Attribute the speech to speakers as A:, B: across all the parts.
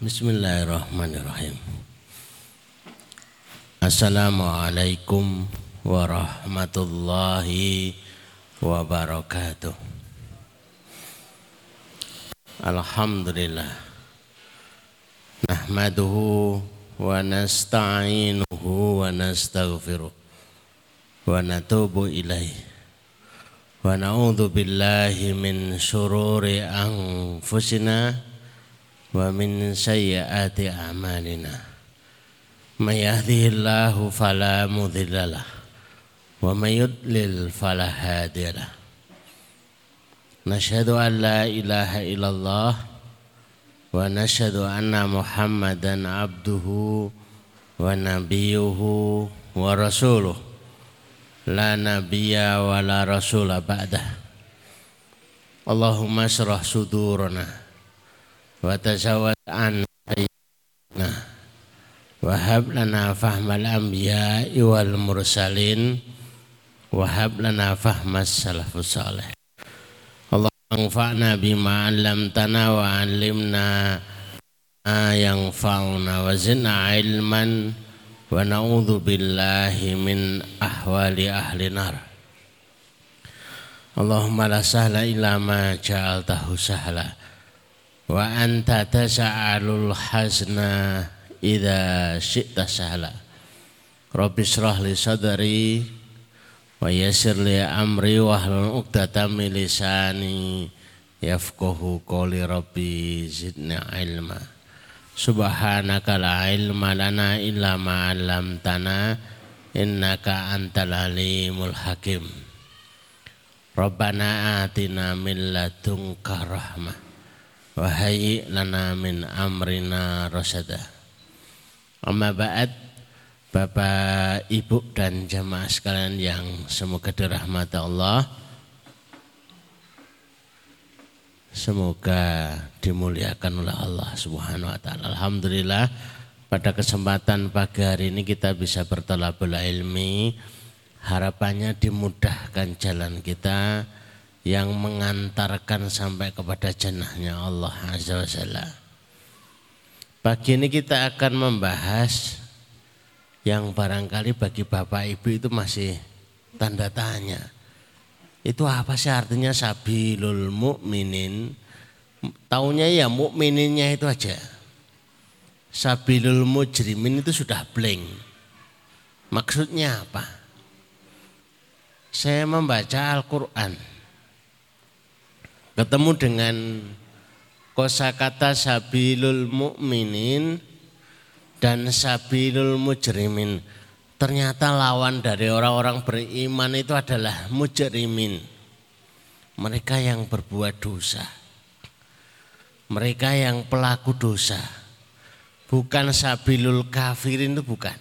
A: Bismillahirrahmanirrahim. Assalamualaikum warahmatullahi wabarakatuh. Alhamdulillah. Nahmaduhu wa nasta'inuhu wa nastaghfiruh wa natubu ilaih. Wa na'udzu billahi min syururi anfusina min sayyiati a'malina. من يهده الله فلا مضل له ومن يضلل فلا هادي له. نشهد أن لا إله إلا الله ونشهد أن محمدا عبده ونبيه ورسوله. لا نبي ولا رسول بعده. اللهم اشرح صدورنا wa tazawwad an nah wahab lana fahmal anbiya wal mursalin. Wahab lana fahmas salafus salih. Allahumma anfa'na bima 'allamtana wa 'allimna ma yanfa'una wa zidna 'ilman. Wa na'udzu billahi min ahwali ahli nar. Allahumma la sahla illa ma ja'altahu sahla wa anta tasa'alul hazna idza syi'ta sahla Rabbi shrah li sadri wa yassir li amri wa hlul 'uqdatam min lisani yafqahu qawli rabbi zidni ilma. Subhanaka la ilma lana illa ma 'allamtana innaka antal alimul hakim. Rabbana atina min ladunka rahmah wa hayyi lana min amrina rasyada Amma ba'd Bapak, Ibu dan jamaah sekalian yang semoga dirahmati Allah Semoga dimuliakan oleh Allah Subhanahu wa taala. Alhamdulillah pada kesempatan pagi hari ini kita bisa bertolabul ilmi. Harapannya dimudahkan jalan kita yang mengantarkan sampai kepada jannahnya Allah Azza wa Jalla. Pagi ini kita akan membahas yang barangkali bagi Bapak Ibu itu masih tanda tanya. Itu apa sih artinya sabilul mukminin? Taunya ya mukmininnya itu aja. Sabilul mujrimin itu sudah blank. Maksudnya apa? Saya membaca Al-Qur'an. Ketemu dengan kosakata sabilul mukminin dan sabilul mujrimin. Ternyata lawan dari orang-orang beriman itu adalah mujrimin. Mereka yang berbuat dosa. Mereka yang pelaku dosa. Bukan sabilul kafirin itu bukan.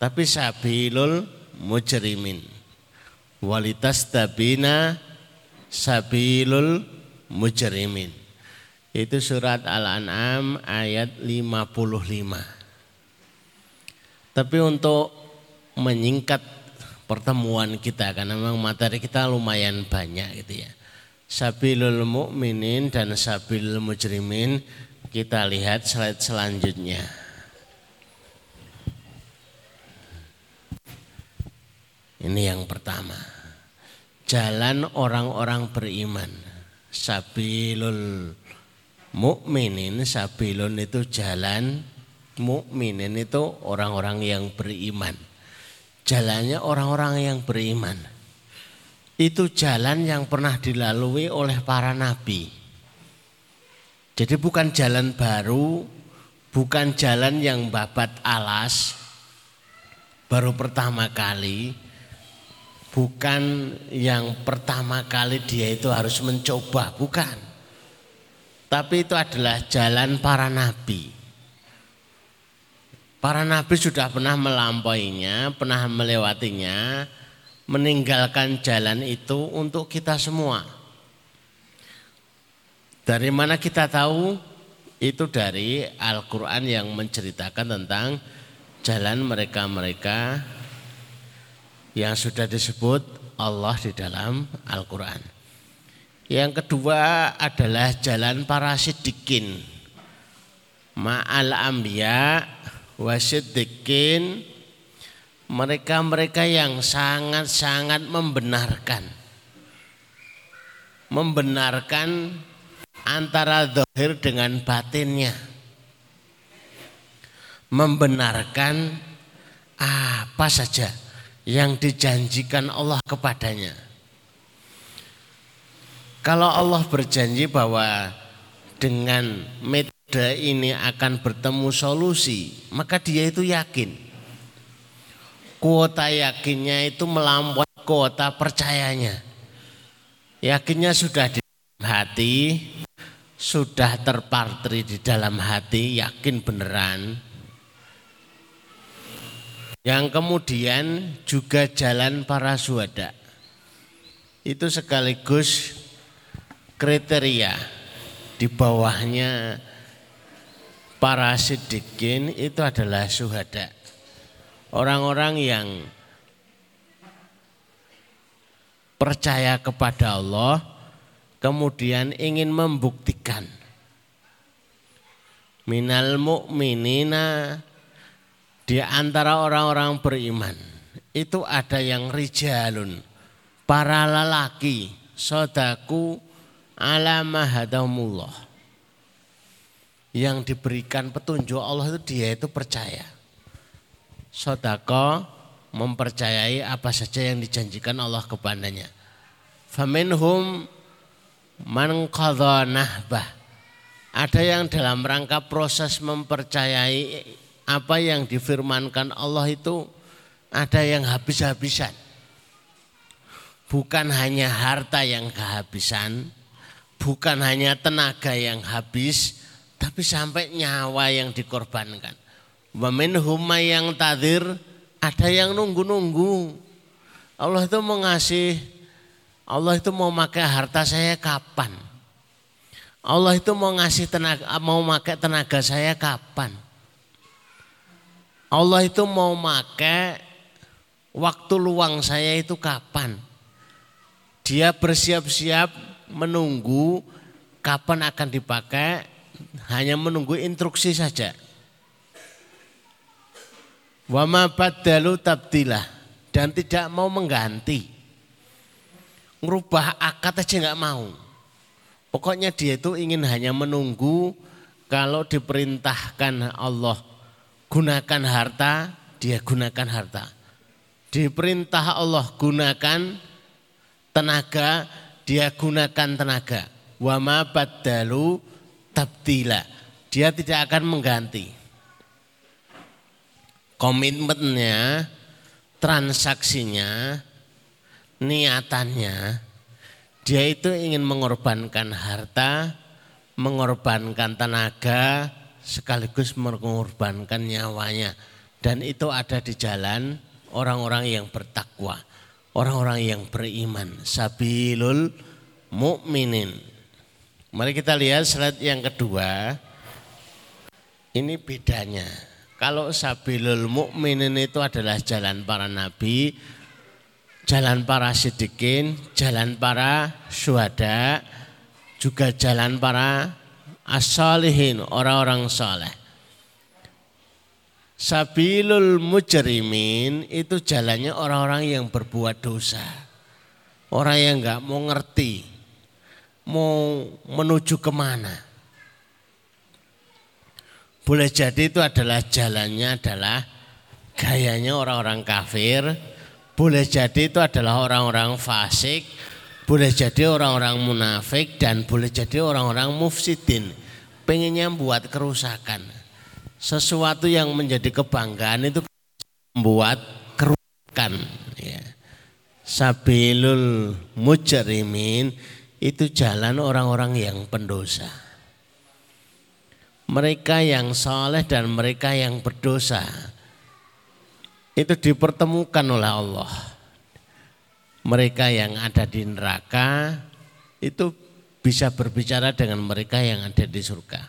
A: Tapi sabilul mujrimin. Walitas tabina sabilul mujrimin. Itu surat Al-An'am ayat 55. Tapi untuk menyingkat pertemuan kita karena memang materi kita lumayan banyak gitu ya. Sabilul mu'minin dan sabilul mujrimin kita lihat slide selanjutnya. Ini yang pertama. Jalan orang-orang beriman. Sabilul mukminin sabilun itu jalan mukminin itu orang-orang yang beriman. Jalannya orang-orang yang beriman. Itu jalan yang pernah dilalui oleh para nabi. Jadi bukan jalan baru bukan jalan yang babat alas baru pertama kali bukan yang pertama kali dia itu harus mencoba bukan tapi itu adalah jalan para nabi. Para nabi sudah pernah melampauinya, pernah melewatinya, meninggalkan jalan itu untuk kita semua. Dari mana kita tahu? Itu dari Al-Quran yang menceritakan tentang jalan mereka-mereka yang sudah disebut Allah di dalam Al-Quran. Yang kedua adalah jalan para sidikin. ma'al anbiya wasiddiqin mereka-mereka yang sangat-sangat membenarkan membenarkan antara zahir dengan batinnya membenarkan apa saja yang dijanjikan Allah kepadanya kalau Allah berjanji bahwa dengan metode ini akan bertemu solusi, maka dia itu yakin. Kuota yakinnya itu melampaui kuota percayanya. Yakinnya sudah di hati, sudah terpartri di dalam hati, yakin beneran. Yang kemudian juga jalan para suada. Itu sekaligus kriteria di bawahnya para sidikin itu adalah suhada. Orang-orang yang percaya kepada Allah kemudian ingin membuktikan minal mu'minina di antara orang-orang beriman itu ada yang rijalun para lelaki sodaku ala mahadamullah. Yang diberikan petunjuk Allah itu dia itu percaya. Sodako mempercayai apa saja yang dijanjikan Allah kepadanya. Faminhum man nahbah. Ada yang dalam rangka proses mempercayai apa yang difirmankan Allah itu ada yang habis-habisan. Bukan hanya harta yang kehabisan, bukan hanya tenaga yang habis, tapi sampai nyawa yang dikorbankan. Wamin huma yang tadir, ada yang nunggu-nunggu. Allah itu mau ngasih, Allah itu mau pakai harta saya kapan? Allah itu mau ngasih tenaga, mau pakai tenaga saya kapan? Allah itu mau pakai waktu luang saya itu kapan? Dia bersiap-siap menunggu kapan akan dipakai, hanya menunggu instruksi saja. Wama badalu tabdilah dan tidak mau mengganti. Ngerubah akad aja nggak mau. Pokoknya dia itu ingin hanya menunggu kalau diperintahkan Allah gunakan harta, dia gunakan harta. Diperintah Allah gunakan tenaga, dia gunakan tenaga. Wama badalu tabdila. Dia tidak akan mengganti. Komitmennya, transaksinya, niatannya, dia itu ingin mengorbankan harta, mengorbankan tenaga, sekaligus mengorbankan nyawanya. Dan itu ada di jalan orang-orang yang bertakwa orang-orang yang beriman. Sabilul mukminin. Mari kita lihat slide yang kedua. Ini bedanya. Kalau sabilul mukminin itu adalah jalan para nabi, jalan para sidikin, jalan para syuhada, juga jalan para as-salihin, orang-orang saleh. Sabilul mujrimin itu jalannya orang-orang yang berbuat dosa. Orang yang nggak mau ngerti, mau menuju ke mana. Boleh jadi itu adalah jalannya adalah gayanya orang-orang kafir. Boleh jadi itu adalah orang-orang fasik. Boleh jadi orang-orang munafik dan boleh jadi orang-orang mufsidin. Pengennya buat kerusakan sesuatu yang menjadi kebanggaan itu membuat kerusakan ya. Sabilul mujrimin itu jalan orang-orang yang pendosa. Mereka yang soleh dan mereka yang berdosa itu dipertemukan oleh Allah. Mereka yang ada di neraka itu bisa berbicara dengan mereka yang ada di surga.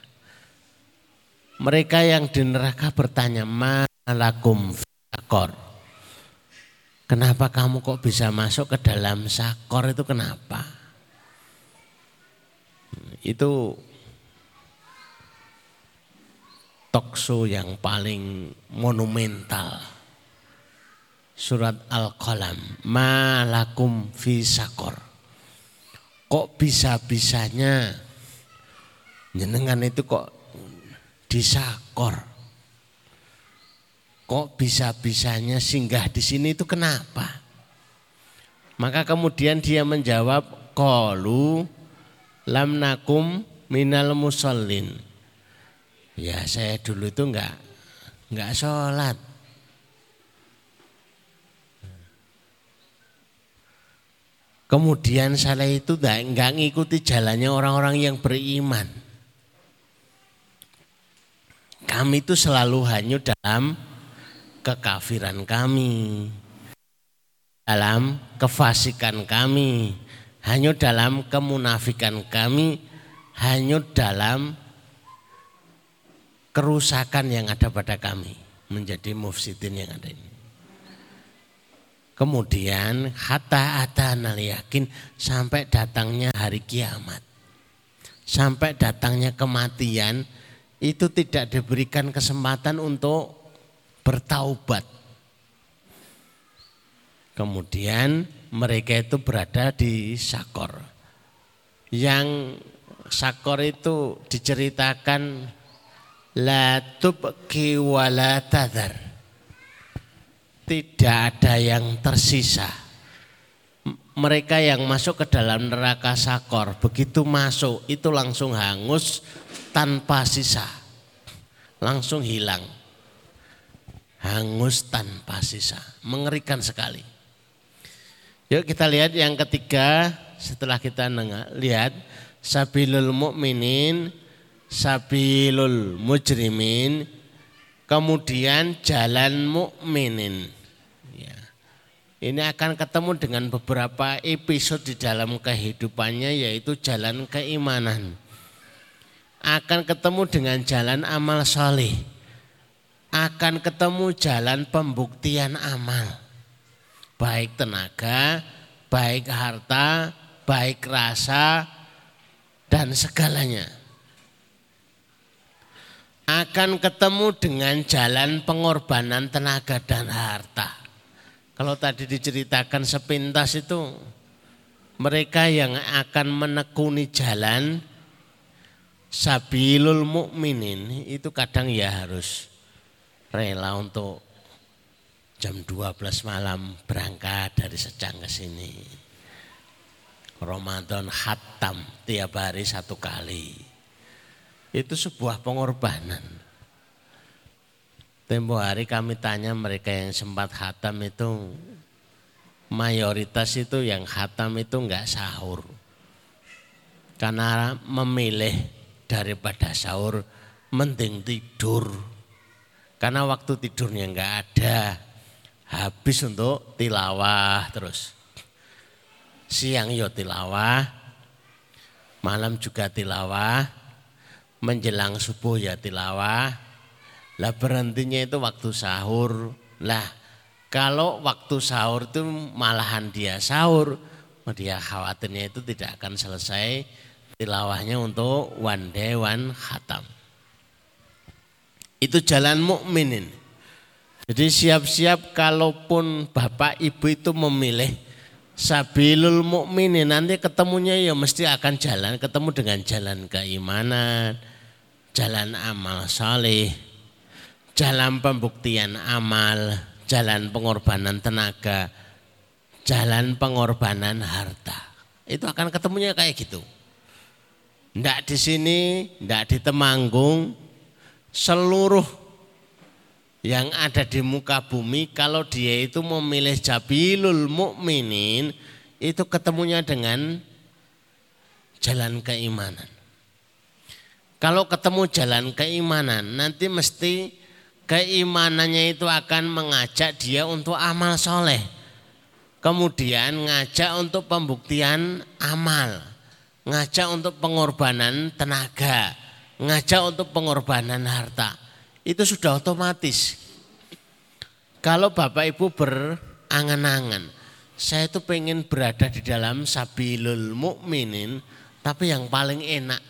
A: Mereka yang di neraka bertanya, malakum sakor. Kenapa kamu kok bisa masuk ke dalam sakor itu kenapa? Itu tokso yang paling monumental. Surat Al-Qalam, malakum fi sakor. Kok bisa-bisanya jenengan itu kok disakor? Kok bisa-bisanya singgah di sini itu kenapa? Maka kemudian dia menjawab, Qalu lam nakum minal musallin Ya saya dulu itu enggak enggak sholat. Kemudian saya itu enggak, ngikuti jalannya orang-orang yang beriman. Kami itu selalu hanya dalam kekafiran kami. Dalam kefasikan kami. Hanya dalam kemunafikan kami. Hanya dalam kerusakan yang ada pada kami menjadi mufsidin yang ada ini. Kemudian hatta atana yakin sampai datangnya hari kiamat. Sampai datangnya kematian itu tidak diberikan kesempatan untuk bertaubat. Kemudian mereka itu berada di sakor. Yang sakor itu diceritakan la tubqi wa. Tidak ada yang tersisa. Mereka yang masuk ke dalam neraka sakor, begitu masuk itu langsung hangus tanpa sisa. Langsung hilang. Hangus tanpa sisa. Mengerikan sekali. Yuk kita lihat yang ketiga setelah kita lihat sabilul mukminin sabilul mujrimin kemudian jalan mukminin. Ini akan ketemu dengan beberapa episode di dalam kehidupannya yaitu jalan keimanan. Akan ketemu dengan jalan amal soleh. Akan ketemu jalan pembuktian amal. Baik tenaga baik harta baik rasa dan segalanya. Akan ketemu dengan jalan pengorbanan tenaga dan harta. Kalau tadi diceritakan sepintas itu mereka yang akan menekuni jalan sabilul mukminin itu kadang ya harus rela untuk jam 12 malam berangkat dari Secang ke sini. Ramadan hatam tiap hari satu kali itu sebuah pengorbanan. Tempo hari kami tanya mereka yang sempat hatam itu mayoritas itu yang hatam itu enggak sahur. Karena memilih daripada sahur mending tidur. Karena waktu tidurnya enggak ada. Habis untuk tilawah terus. Siang yo tilawah, malam juga tilawah, menjelang subuh ya tilawah. Lah berhentinya itu waktu sahur. Lah kalau waktu sahur itu malahan dia sahur, dia khawatirnya itu tidak akan selesai tilawahnya untuk one day one khatam. Itu jalan mukminin. Jadi siap-siap kalaupun bapak ibu itu memilih sabilul mukminin nanti ketemunya ya mesti akan jalan ketemu dengan jalan keimanan, jalan amal saleh, jalan pembuktian amal, jalan pengorbanan tenaga, jalan pengorbanan harta. Itu akan ketemunya kayak gitu. Tidak di sini, tidak di Temanggung, seluruh yang ada di muka bumi kalau dia itu memilih jabilul mukminin itu ketemunya dengan jalan keimanan. Kalau ketemu jalan keimanan, nanti mesti keimanannya itu akan mengajak dia untuk amal soleh. Kemudian ngajak untuk pembuktian amal. Ngajak untuk pengorbanan tenaga. Ngajak untuk pengorbanan harta. Itu sudah otomatis. Kalau Bapak Ibu berangan-angan. Saya itu pengen berada di dalam sabilul mukminin, tapi yang paling enak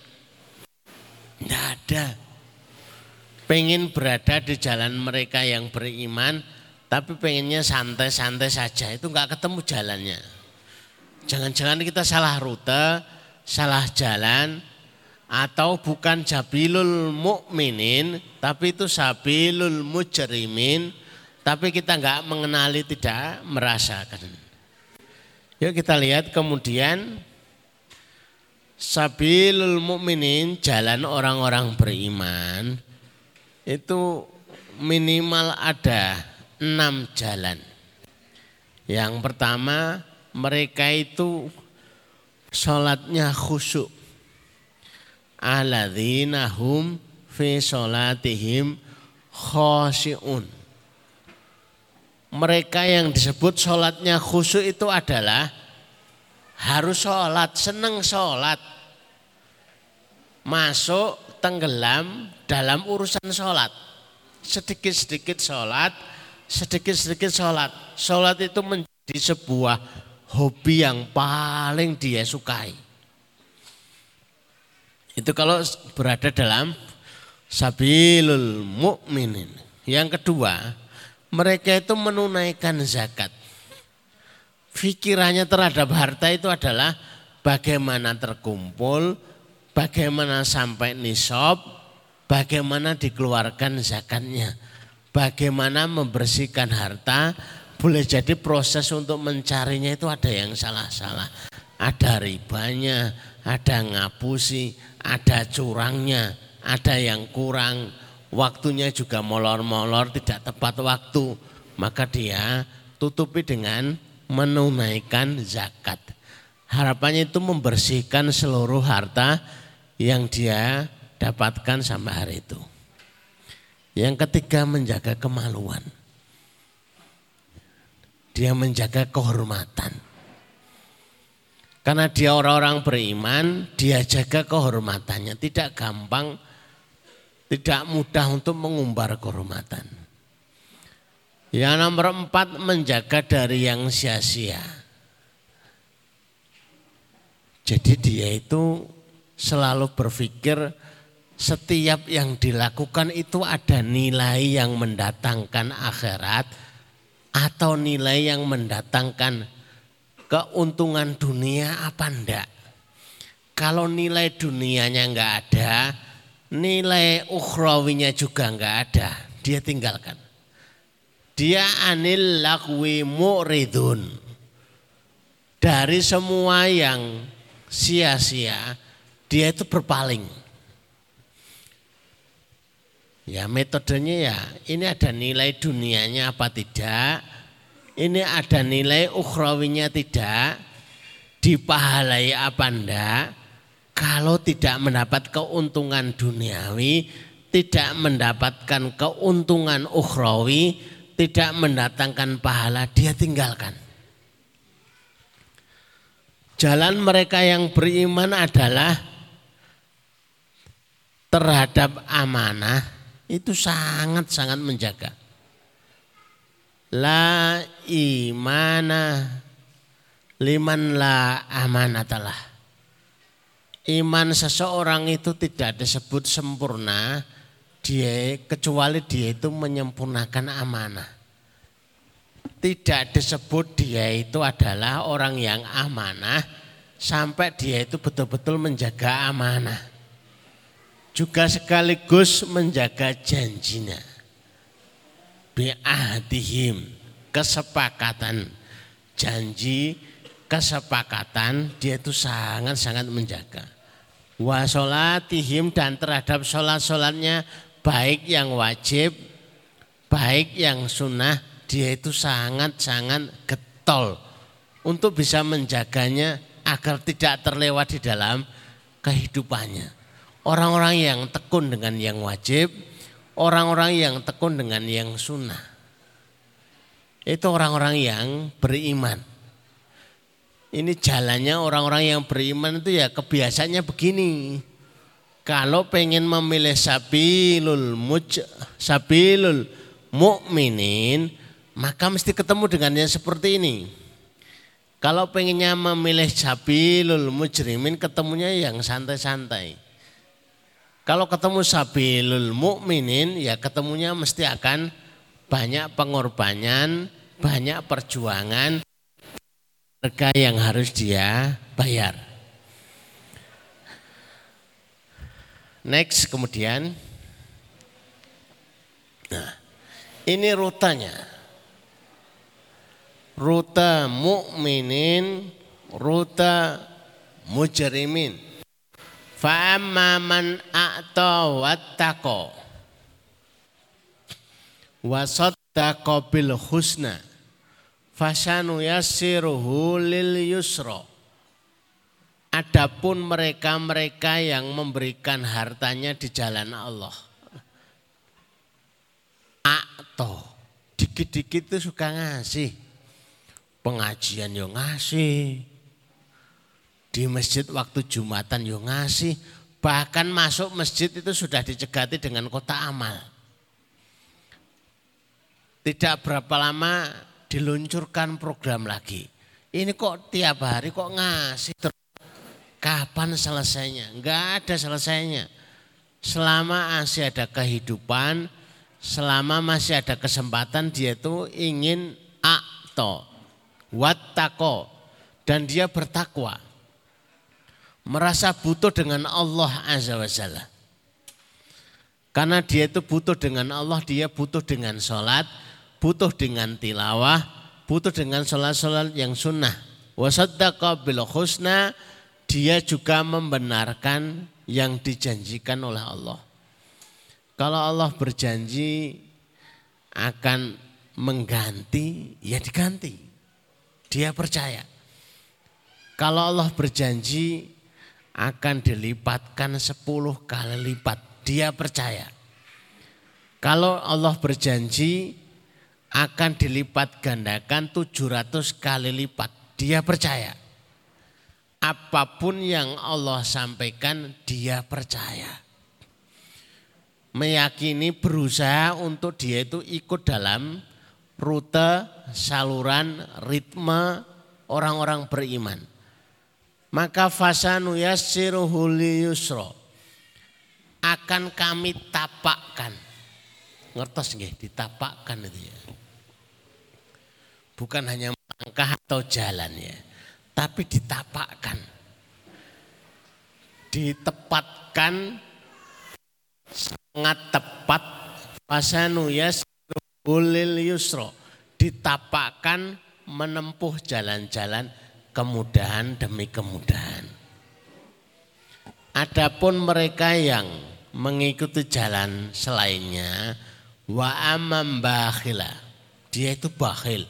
A: tidak ada. Pengen berada di jalan mereka yang beriman, tapi pengennya santai-santai saja, itu nggak ketemu jalannya. Jangan-jangan kita salah rute, salah jalan, atau bukan jabilul mukminin, tapi itu sabilul mujrimin, tapi kita nggak mengenali, tidak merasakan. Yuk kita lihat kemudian sabilul mukminin jalan orang-orang beriman itu minimal ada enam jalan. Yang pertama mereka itu sholatnya khusyuk. Alladzina hum fi sholatihim khosyi'un. Mereka yang disebut sholatnya khusyuk itu adalah harus sholat, seneng sholat. Masuk tenggelam dalam urusan sholat. Sedikit-sedikit sholat, sedikit-sedikit sholat. Sholat itu menjadi sebuah hobi yang paling dia sukai. Itu kalau berada dalam sabilul mukminin. Yang kedua, mereka itu menunaikan zakat. Pikirannya terhadap harta itu adalah bagaimana terkumpul, bagaimana sampai nisab, bagaimana dikeluarkan zakatnya, bagaimana membersihkan harta, boleh jadi proses untuk mencarinya itu ada yang salah-salah. Ada ribanya, ada ngapusi, ada curangnya, ada yang kurang, waktunya juga molor-molor, tidak tepat waktu. Maka dia tutupi dengan menunaikan zakat. Harapannya itu membersihkan seluruh harta yang dia dapatkan sama hari itu. Yang ketiga menjaga kemaluan. Dia menjaga kehormatan. Karena dia orang-orang beriman, dia jaga kehormatannya. Tidak gampang, tidak mudah untuk mengumbar kehormatan. Yang nomor empat menjaga dari yang sia-sia. Jadi dia itu selalu berpikir setiap yang dilakukan itu ada nilai yang mendatangkan akhirat atau nilai yang mendatangkan keuntungan dunia apa enggak. Kalau nilai dunianya enggak ada, nilai ukhrawinya juga enggak ada, dia tinggalkan. Dia anil lakwi mu'ridun. Dari semua yang sia-sia, dia itu berpaling. Ya metodenya ya ini ada nilai dunianya apa tidak, ini ada nilai ukhrawinya tidak, dipahalai apa enggak, kalau tidak mendapat keuntungan duniawi, tidak mendapatkan keuntungan ukhrawi, tidak mendatangkan pahala, dia tinggalkan. Jalan mereka yang beriman adalah terhadap amanah itu sangat-sangat menjaga. La imana liman la amanatalah. Iman seseorang itu tidak disebut sempurna dia kecuali dia itu menyempurnakan amanah. Tidak disebut dia itu adalah orang yang amanah sampai dia itu betul-betul menjaga amanah juga sekaligus menjaga janjinya. Bi'ahdihim, kesepakatan. Janji, kesepakatan dia itu sangat-sangat menjaga. Wa sholatihim dan terhadap sholat-sholatnya baik yang wajib, baik yang sunnah, dia itu sangat-sangat getol untuk bisa menjaganya agar tidak terlewat di dalam kehidupannya. Orang-orang yang tekun dengan yang wajib, orang-orang yang tekun dengan yang sunnah. Itu orang-orang yang beriman. Ini jalannya orang-orang yang beriman itu ya kebiasaannya begini. Kalau pengen memilih sabilul muj, sabilul mukminin, maka mesti ketemu dengan yang seperti ini. Kalau pengennya memilih sabilul mujrimin, ketemunya yang santai-santai Kalau ketemu sabilul mukminin ya ketemunya mesti akan banyak pengorbanan, banyak perjuangan harga yang harus dia bayar. Next kemudian Nah, ini rutanya. Rute mukminin, rute mujrimin. Fa'amma man a'ta wattaqo wa saddaqa bil husna fasanu yassiruhu lil yusra. Adapun mereka-mereka yang memberikan hartanya di jalan Allah akto. Dikit-dikit itu suka ngasih. Pengajian yo ngasih. Di masjid waktu Jumatan yo ngasih. Bahkan masuk masjid itu sudah dicegati dengan kota amal. Tidak berapa lama diluncurkan program lagi. Ini kok tiap hari kok ngasih terus. Kapan selesainya? Enggak ada selesainya. Selama masih ada kehidupan, selama masih ada kesempatan dia itu ingin akto, wattako, dan dia bertakwa. Merasa butuh dengan Allah Azza wa Jalla. Karena dia itu butuh dengan Allah, dia butuh dengan sholat, butuh dengan tilawah, butuh dengan sholat-sholat yang sunnah. Wasaddaqa bil dia juga membenarkan yang dijanjikan oleh Allah. Kalau Allah berjanji akan mengganti, ya diganti. Dia percaya. Kalau Allah berjanji akan dilipatkan sepuluh kali lipat, dia percaya. Kalau Allah berjanji akan dilipat gandakan 700 kali lipat, dia percaya. Apa pun yang Allah sampaikan, dia percaya meyakini berusaha untuk dia itu ikut dalam rute saluran ritme orang-orang beriman. Maka fasanu yassiruhu yusro akan kami tapakkan. Ngertos nggih ditapakkan itu ya. Bukan hanya langkah atau jalan ya, tapi ditapakkan. Ditepatkan sangat tepat fasanu yasrul yusro ditapakkan menempuh jalan-jalan kemudahan demi kemudahan. Adapun mereka yang mengikuti jalan selainnya wa amam bakhila. Dia itu bakhil.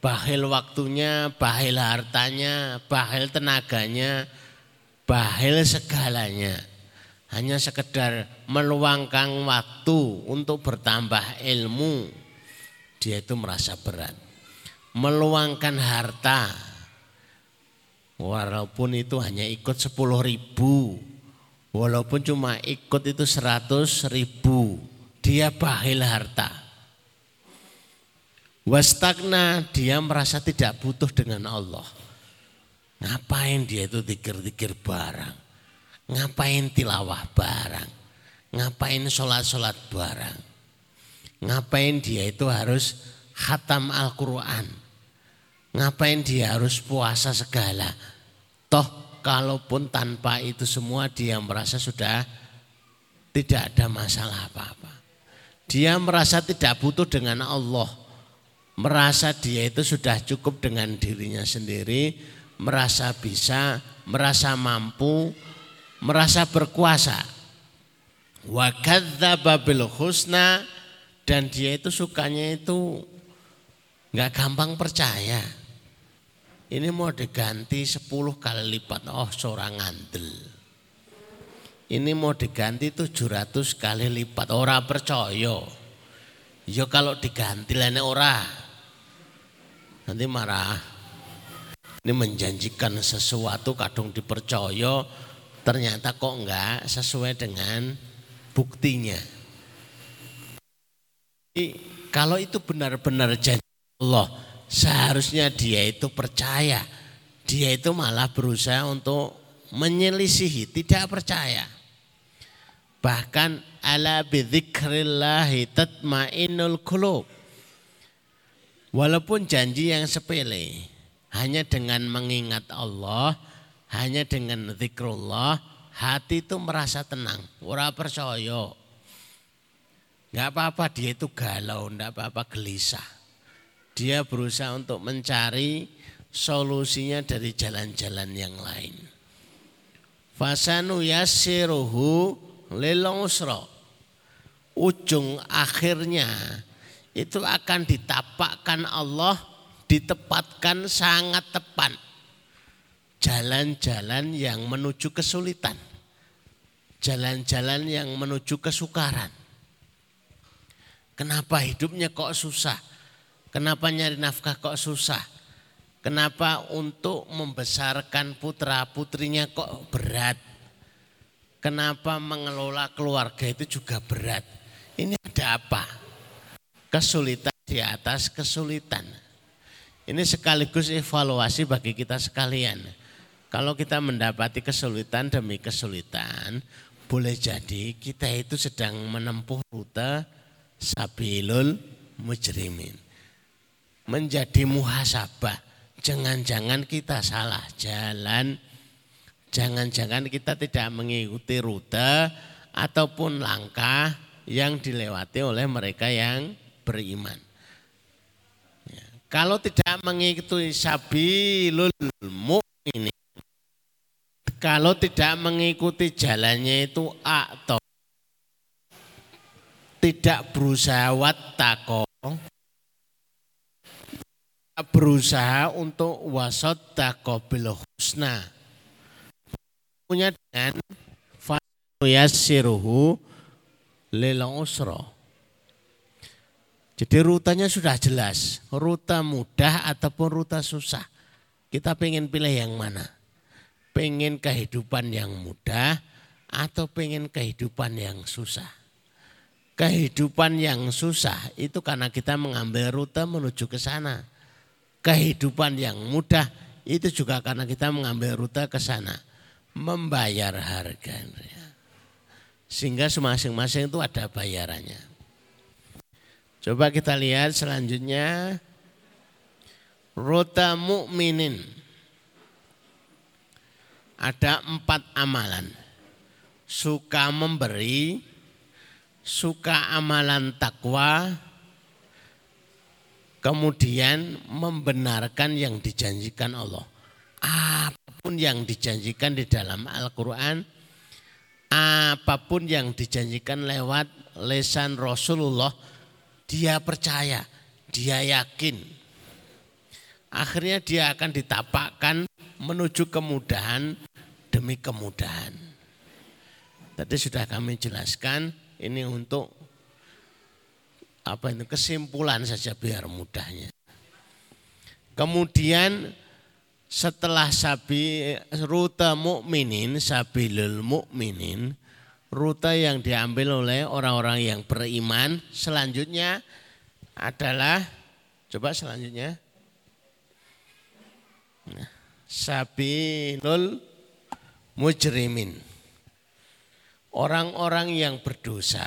A: Bakhil waktunya, bakhil hartanya, bakhil tenaganya, bakhil segalanya hanya sekedar meluangkan waktu untuk bertambah ilmu, dia itu merasa berat. Meluangkan harta, walaupun itu hanya ikut 10 ribu, walaupun cuma ikut itu 100 ribu, dia bahil harta. Wastagna dia merasa tidak butuh dengan Allah. Ngapain dia itu tikir-tikir barang Ngapain tilawah barang? Ngapain sholat-sholat barang? Ngapain dia itu harus khatam Al-Quran? Ngapain dia harus puasa segala? Toh kalaupun tanpa itu semua dia merasa sudah tidak ada masalah apa-apa. Dia merasa tidak butuh dengan Allah. Merasa dia itu sudah cukup dengan dirinya sendiri. Merasa bisa, merasa mampu, merasa berkuasa. Wa kadzdzaba husna dan dia itu sukanya itu nggak gampang percaya. Ini mau diganti 10 kali lipat. Oh, seorang ngandel. Ini mau diganti 700 kali lipat. Orang percaya. Ya kalau diganti lainnya ora. Nanti marah. Ini menjanjikan sesuatu kadung dipercaya ternyata kok enggak sesuai dengan buktinya. Jadi, kalau itu benar-benar janji Allah, seharusnya dia itu percaya. Dia itu malah berusaha untuk menyelisihi, tidak percaya. Bahkan ala bidzikrillahi tatmainul qulub. Walaupun janji yang sepele, hanya dengan mengingat Allah, hanya dengan zikrullah, hati itu merasa tenang. Ora percaya. Enggak apa-apa dia itu galau, enggak apa-apa gelisah. Dia berusaha untuk mencari solusinya dari jalan-jalan yang lain. Fasanu yassiruhu lil Ujung akhirnya itu akan ditapakkan Allah ditepatkan sangat tepat. Jalan-jalan yang menuju kesulitan. Jalan-jalan yang menuju kesukaran. Kenapa hidupnya kok susah kenapa nyari nafkah kok susah kenapa untuk membesarkan putra putrinya kok berat kenapa mengelola keluarga itu juga berat ini ada apa kesulitan di atas kesulitan. Ini sekaligus evaluasi bagi kita sekalian. Kalau kita mendapati kesulitan demi kesulitan, boleh jadi kita itu sedang menempuh rute sabilul mujrimin. Menjadi muhasabah. Jangan-jangan kita salah jalan. Jangan-jangan kita tidak mengikuti rute ataupun langkah yang dilewati oleh mereka yang beriman. Ya. Kalau tidak mengikuti sabilul mu'minin, kalau tidak mengikuti jalannya itu atau tidak berusaha wattaqo berusaha untuk wasot bil husna punya dengan yassiruhu lil usra jadi rutanya sudah jelas, rute mudah ataupun rute susah. Kita pengen pilih yang mana? Pengen kehidupan yang mudah atau pengen kehidupan yang susah? Kehidupan yang susah itu karena kita mengambil rute menuju ke sana. Kehidupan yang mudah itu juga karena kita mengambil rute ke sana. Membayar harga. Sehingga masing-masing itu ada bayarannya. Coba kita lihat selanjutnya. Rota mukminin. Ada empat amalan. Suka memberi, suka amalan takwa, kemudian membenarkan yang dijanjikan Allah. Apa pun yang dijanjikan di dalam Al-Quran, apa pun yang dijanjikan lewat lesan Rasulullah dia percaya, dia yakin. Akhirnya dia akan ditapakkan menuju kemudahan demi kemudahan. Tadi sudah kami jelaskan ini untuk apa itu? Kesimpulan saja biar mudahnya. Kemudian setelah sabi rute mukminin sabilul mukminin rute yang diambil oleh orang-orang yang beriman selanjutnya adalah coba selanjutnya. Nah, sabilul mujrimin. Orang-orang yang berdosa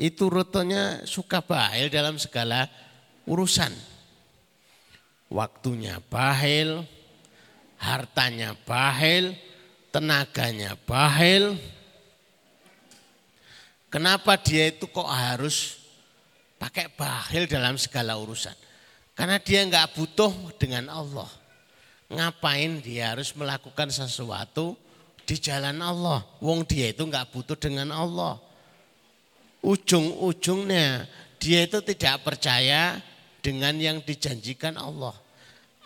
A: itu rutenya suka bahil dalam segala urusan waktunya bahil hartanya bahil tenaganya bahil Kenapa dia itu kok harus pakai bahil dalam segala urusan? Karena dia nggak butuh dengan Allah. Ngapain dia harus melakukan sesuatu di jalan Allah? Wong dia itu nggak butuh dengan Allah. Ujung-ujungnya dia itu tidak percaya dengan yang dijanjikan Allah.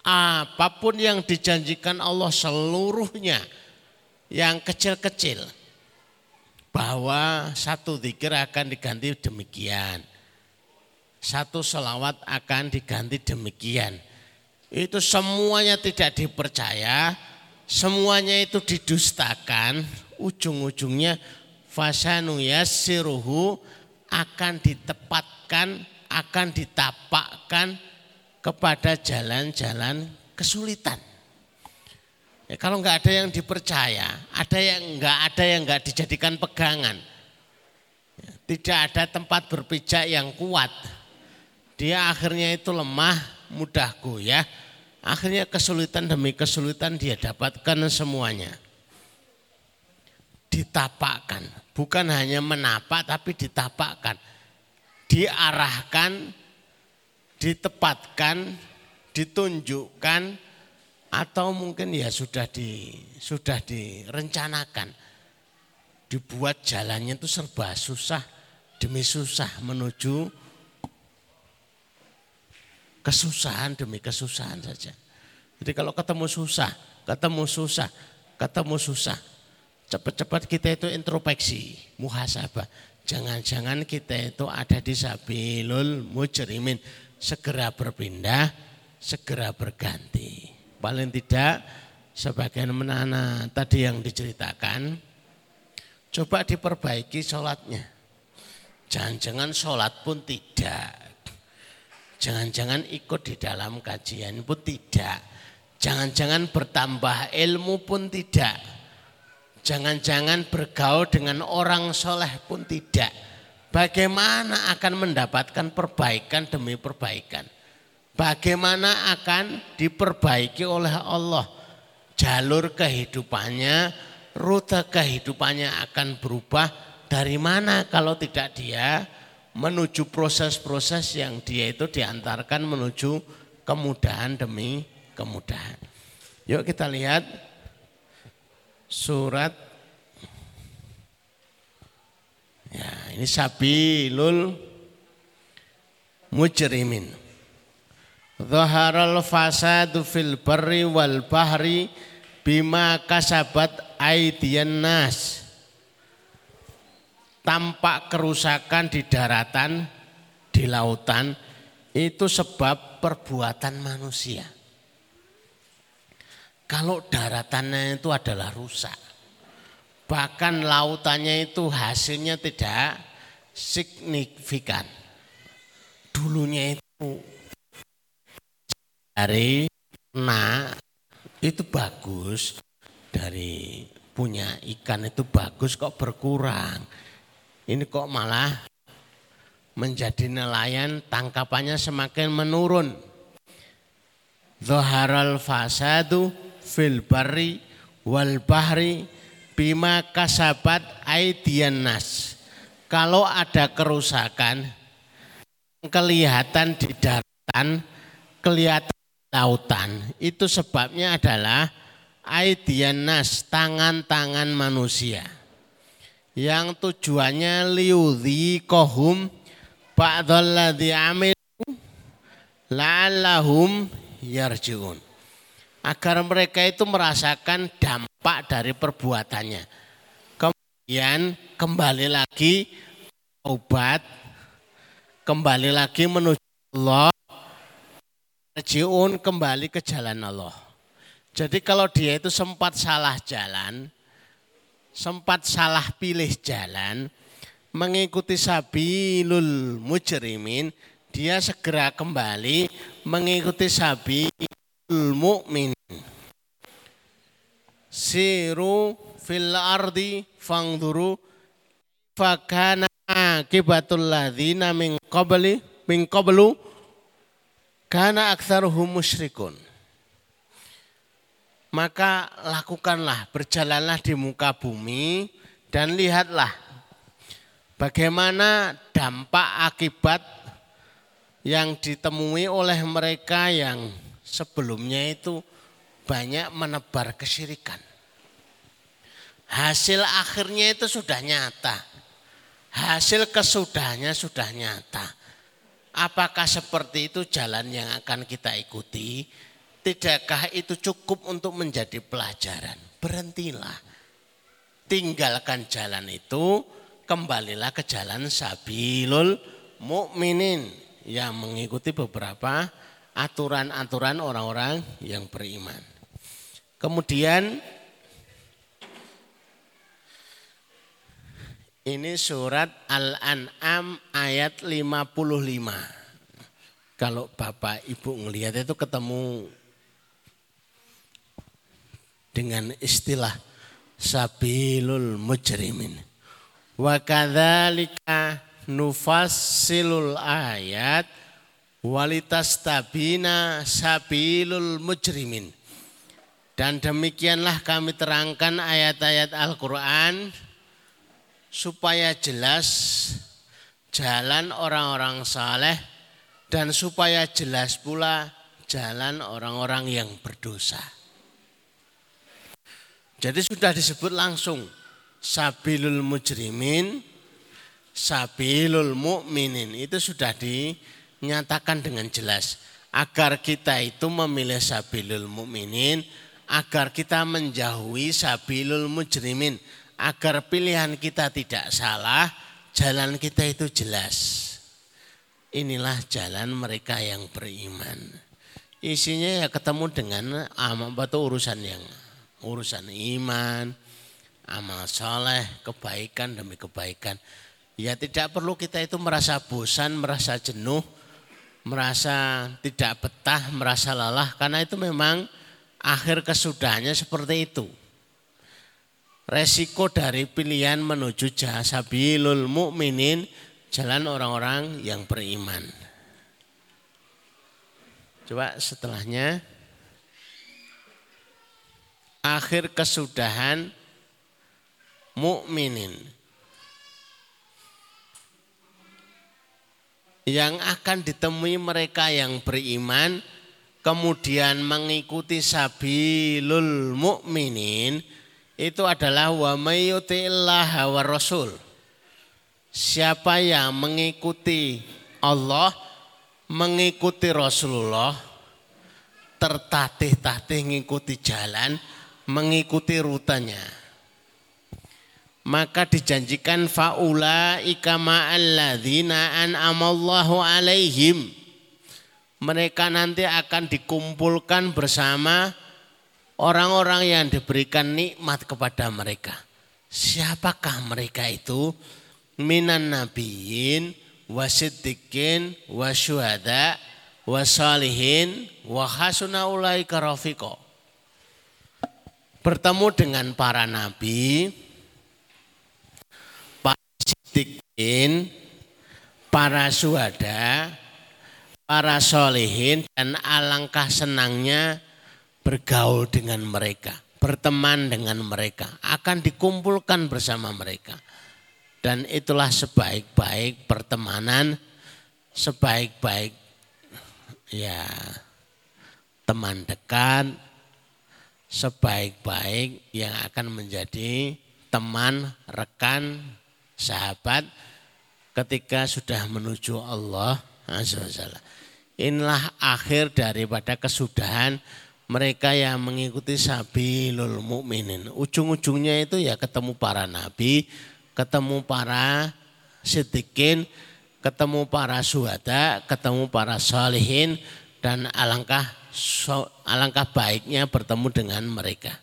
A: Apa pun yang dijanjikan Allah seluruhnya yang kecil-kecil bahwa satu zikir akan diganti demikian. Satu selawat akan diganti demikian. Itu semuanya tidak dipercaya, semuanya itu didustakan, ujung-ujungnya fasanu yassiruhu akan ditepatkan, akan ditapakkan kepada jalan-jalan kesulitan. Ya, kalau nggak ada yang dipercaya, ada yang nggak ada yang nggak dijadikan pegangan, Tidak ada tempat berpijak yang kuat. Dia akhirnya itu lemah, mudah goyah. Akhirnya kesulitan demi kesulitan dia dapatkan semuanya. Ditapakkan, bukan hanya menapak tapi ditapakkan. Diarahkan, ditepatkan, ditunjukkan atau mungkin ya sudah di sudah direncanakan. Dibuat jalannya itu serba susah demi susah menuju kesusahan demi kesusahan saja. Jadi kalau ketemu susah, ketemu susah, ketemu susah. Cepat-cepat kita itu introspeksi, muhasabah. Jangan-jangan kita itu ada di sabilul mujrimin. Segera berpindah, segera berganti. Paling tidak sebagian menana tadi yang diceritakan, coba diperbaiki sholatnya. Jangan-jangan sholat pun tidak. Jangan-jangan ikut di dalam kajian pun tidak. Jangan-jangan bertambah ilmu pun tidak. Jangan-jangan bergaul dengan orang soleh pun tidak. Bagaimana akan mendapatkan perbaikan demi perbaikan? Bagaimana akan diperbaiki oleh Allah? Jalur kehidupannya, rute kehidupannya akan berubah dari mana kalau tidak dia menuju proses-proses yang dia itu diantarkan menuju kemudahan demi kemudahan. Yuk kita lihat surat ya ini sabilul mujrimin. Zaharal fasadu fil barri wal bahri bima kasabat aidian nas tampak kerusakan di daratan, di lautan, itu sebab perbuatan manusia. Kalau daratannya itu adalah rusak, bahkan lautannya itu hasilnya tidak signifikan. Dulunya itu dari nah itu bagus, dari punya ikan itu bagus kok berkurang ini kok malah menjadi nelayan tangkapannya semakin menurun. Zaharal fasadu fil barri wal bahri bima kasabat aidian nas. Kalau ada kerusakan kelihatan di daratan, kelihatan di lautan, itu sebabnya adalah aidian nas, tangan-tangan manusia yang tujuannya liudhi kohum ba'dalladhi amilu la'allahum yarjiun. Agar mereka itu merasakan dampak dari perbuatannya. Kemudian kembali lagi obat, kembali lagi menuju Allah, yarjiun kembali ke jalan Allah. Jadi kalau dia itu sempat salah jalan, sempat salah pilih jalan, mengikuti sabilul mujrimin, dia segera kembali mengikuti sabilul mukmin. Siru fil ardi fangduru fakana akibatul ladzina min qabli min qablu kana aktsaruhum musyrikun maka lakukanlah, berjalanlah di muka bumi dan lihatlah bagaimana dampak akibat yang ditemui oleh mereka yang sebelumnya itu banyak menebar kesyirikan. Hasil akhirnya itu sudah nyata. Hasil kesudahnya sudah nyata. Apakah seperti itu jalan yang akan kita ikuti? Tidakkah itu cukup untuk menjadi pelajaran? Berhentilah. Tinggalkan jalan itu, kembalilah ke jalan sabilul mukminin yang mengikuti beberapa aturan-aturan orang-orang yang beriman. Kemudian ini surat Al-An'am ayat 55. Kalau Bapak Ibu ngelihat itu ketemu dengan istilah sabilul mujrimin. Wa kadzalika nufassilul ayat walitas tabina sabilul mujrimin. Dan demikianlah kami terangkan ayat-ayat Al-Quran supaya jelas jalan orang-orang saleh dan supaya jelas pula jalan orang-orang yang berdosa. Jadi sudah disebut langsung sabilul mujrimin, sabilul mukminin itu sudah dinyatakan dengan jelas agar kita itu memilih sabilul mukminin agar kita menjauhi sabilul mujrimin, agar pilihan kita tidak salah, jalan kita itu jelas. Inilah jalan mereka yang beriman. Isinya ya ketemu dengan amal batu urusan yang urusan iman, amal soleh, kebaikan demi kebaikan. Ya tidak perlu kita itu merasa bosan, merasa jenuh, merasa tidak betah, merasa lelah. Karena itu memang akhir kesudahannya seperti itu. Resiko dari pilihan menuju jasabilul mukminin jalan orang-orang yang beriman. Coba setelahnya akhir kesudahan mukminin yang akan ditemui mereka yang beriman kemudian mengikuti sabilul mukminin itu adalah wa mayyuti'illah wa rasul. Siapa yang mengikuti Allah, mengikuti Rasulullah, tertatih-tatih mengikuti jalan, mengikuti rutenya. Maka dijanjikan faula ikama alladzina an'amallahu alaihim mereka nanti akan dikumpulkan bersama orang-orang yang diberikan nikmat kepada mereka. Siapakah mereka itu? Minan nabiyin, wasiddiqin, wasyuhada, wasalihin, wahasuna ulaika rafiqo. Bertemu dengan para nabi, para siddiqin, para syuhada, para solehin dan alangkah senangnya bergaul dengan mereka, berteman dengan mereka, akan dikumpulkan bersama mereka. Dan itulah sebaik-baik pertemanan, sebaik-baik ya teman dekat, sebaik-baik yang akan menjadi teman, rekan, sahabat ketika sudah menuju Allah Inilah akhir daripada kesudahan mereka yang mengikuti sabilul mukminin. Ujung-ujungnya itu ya ketemu para nabi, ketemu para siddiqin, ketemu para suhada, ketemu para salihin dan alangkah alangkah baiknya bertemu dengan mereka.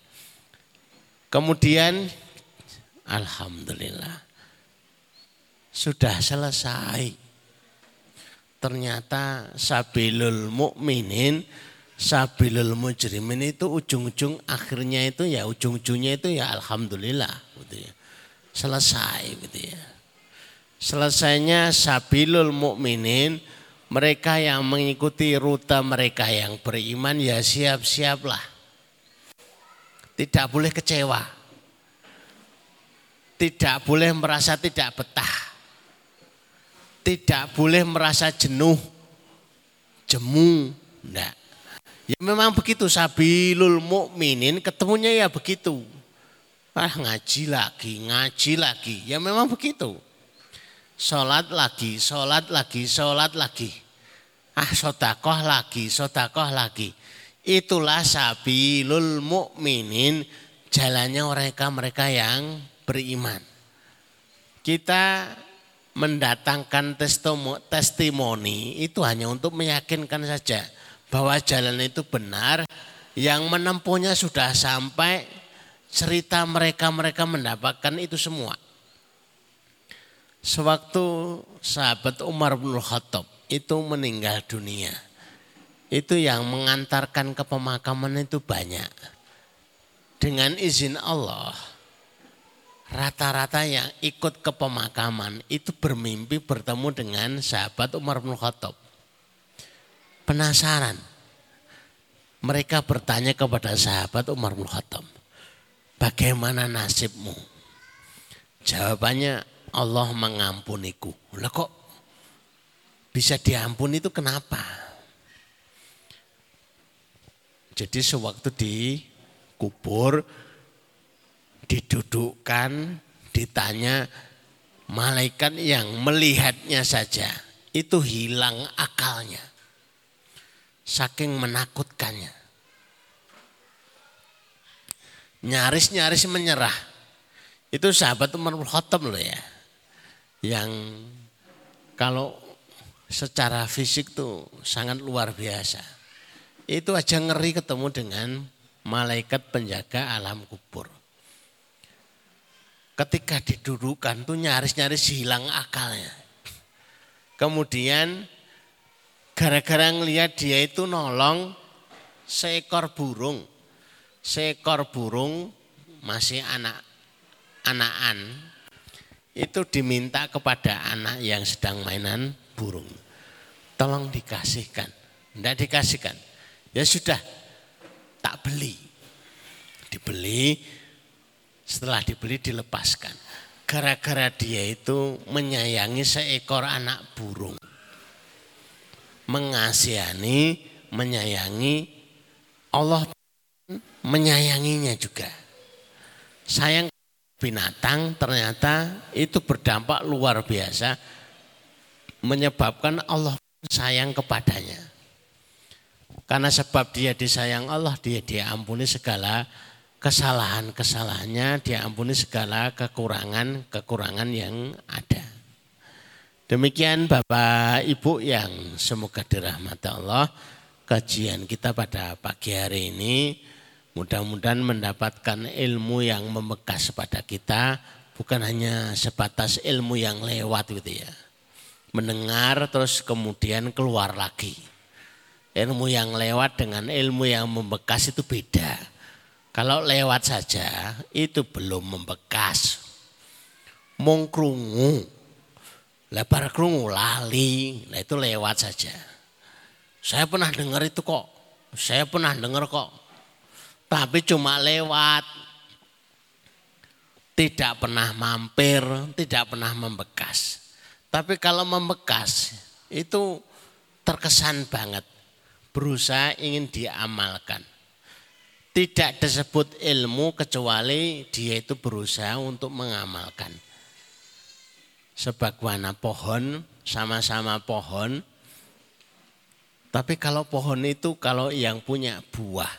A: Kemudian alhamdulillah sudah selesai ternyata sabilul mukminin sabilul mujrimin itu ujung-ujung akhirnya itu ya ujung-ujungnya itu ya alhamdulillah gitu ya. Selesai gitu ya. Selesainya sabilul mukminin mereka yang mengikuti rute mereka yang beriman ya siap-siaplah. Tidak boleh kecewa. Tidak boleh merasa tidak betah tidak boleh merasa jenuh, jemu, enggak. Ya memang begitu sabilul mukminin ketemunya ya begitu. Ah ngaji lagi, ngaji lagi. Ya memang begitu. Sholat lagi, sholat lagi, sholat lagi. Ah sodakoh lagi, sodakoh lagi. Itulah sabilul mukminin jalannya mereka mereka yang beriman. Kita mendatangkan testimoni itu hanya untuk meyakinkan saja bahwa jalan itu benar, yang menempuhnya sudah sampai cerita mereka-mereka mendapatkan itu semua. Sewaktu sahabat Umar bin Khattab itu meninggal dunia, itu yang mengantarkan ke pemakaman itu banyak. Dengan izin Allah, rata-rata yang ikut ke pemakaman itu bermimpi bertemu dengan sahabat Umar bin Khattab. Penasaran. Mereka bertanya kepada sahabat Umar bin Khattab, bagaimana nasibmu? Jawabannya Allah mengampuniku. Lah kok bisa diampuni itu kenapa? Jadi sewaktu dikubur didudukkan, ditanya malaikat yang melihatnya saja itu hilang akalnya. Saking menakutkannya. Nyaris-nyaris menyerah. Itu sahabat Umar Khattab loh ya. Yang kalau secara fisik tuh sangat luar biasa. Itu aja ngeri ketemu dengan malaikat penjaga alam kubur ketika didudukan tuh nyaris-nyaris hilang akalnya. Kemudian gara-gara ngelihat dia itu nolong seekor burung. Seekor burung masih anak anakan itu diminta kepada anak yang sedang mainan burung. Tolong dikasihkan. Tidak dikasihkan. Ya sudah, tak beli. Dibeli, setelah dibeli dilepaskan. Gara-gara dia itu menyayangi seekor anak burung. Mengasihani, menyayangi, Allah menyayanginya juga. Sayang binatang ternyata itu berdampak luar biasa menyebabkan Allah sayang kepadanya. Karena sebab dia disayang Allah, dia diampuni segala kesalahan-kesalahannya, diampuni segala kekurangan-kekurangan yang ada. Demikian Bapak Ibu yang semoga dirahmati Allah, kajian kita pada pagi hari ini mudah-mudahan mendapatkan ilmu yang membekas pada kita, bukan hanya sebatas ilmu yang lewat gitu ya. Mendengar terus kemudian keluar lagi. Ilmu yang lewat dengan ilmu yang membekas itu beda. Kalau lewat saja itu belum membekas. Mung krungu. Krungu lali, nah itu lewat saja. Saya pernah dengar itu kok. Saya pernah dengar kok. Tapi cuma lewat. Tidak pernah mampir, tidak pernah membekas. Tapi kalau membekas itu terkesan banget. Berusaha ingin diamalkan tidak disebut ilmu kecuali dia itu berusaha untuk mengamalkan. Sebagaimana pohon, sama-sama pohon. Tapi kalau pohon itu kalau yang punya buah,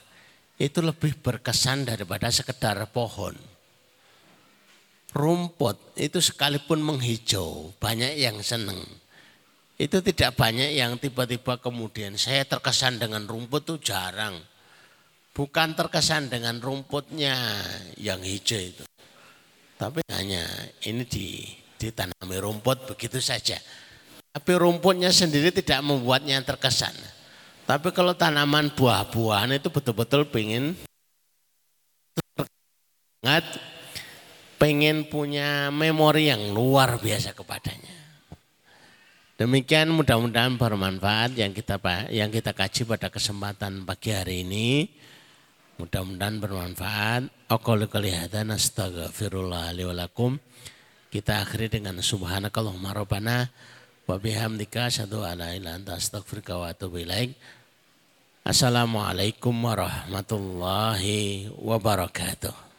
A: itu lebih berkesan daripada sekedar pohon. Rumput itu sekalipun menghijau, banyak yang seneng. Itu tidak banyak yang tiba-tiba kemudian saya terkesan dengan rumput itu jarang Bukan terkesan dengan rumputnya yang hijau itu. Tapi hanya ini di, ditanami rumput begitu saja. Tapi rumputnya sendiri tidak membuatnya terkesan. Tapi kalau tanaman buah-buahan itu betul-betul pengen sangat pengen punya memori yang luar biasa kepadanya. Demikian mudah-mudahan bermanfaat yang kita yang kita kaji pada kesempatan pagi hari ini. Mudah-mudahan bermanfaat. Aku kali hadan astaghfirullah li walakum. Kita akhiri dengan subhanakallahumma rabbana wa bihamdika asyhadu an la ilaha anta astaghfiruka wa atubu ilaik. Assalamualaikum warahmatullahi wabarakatuh.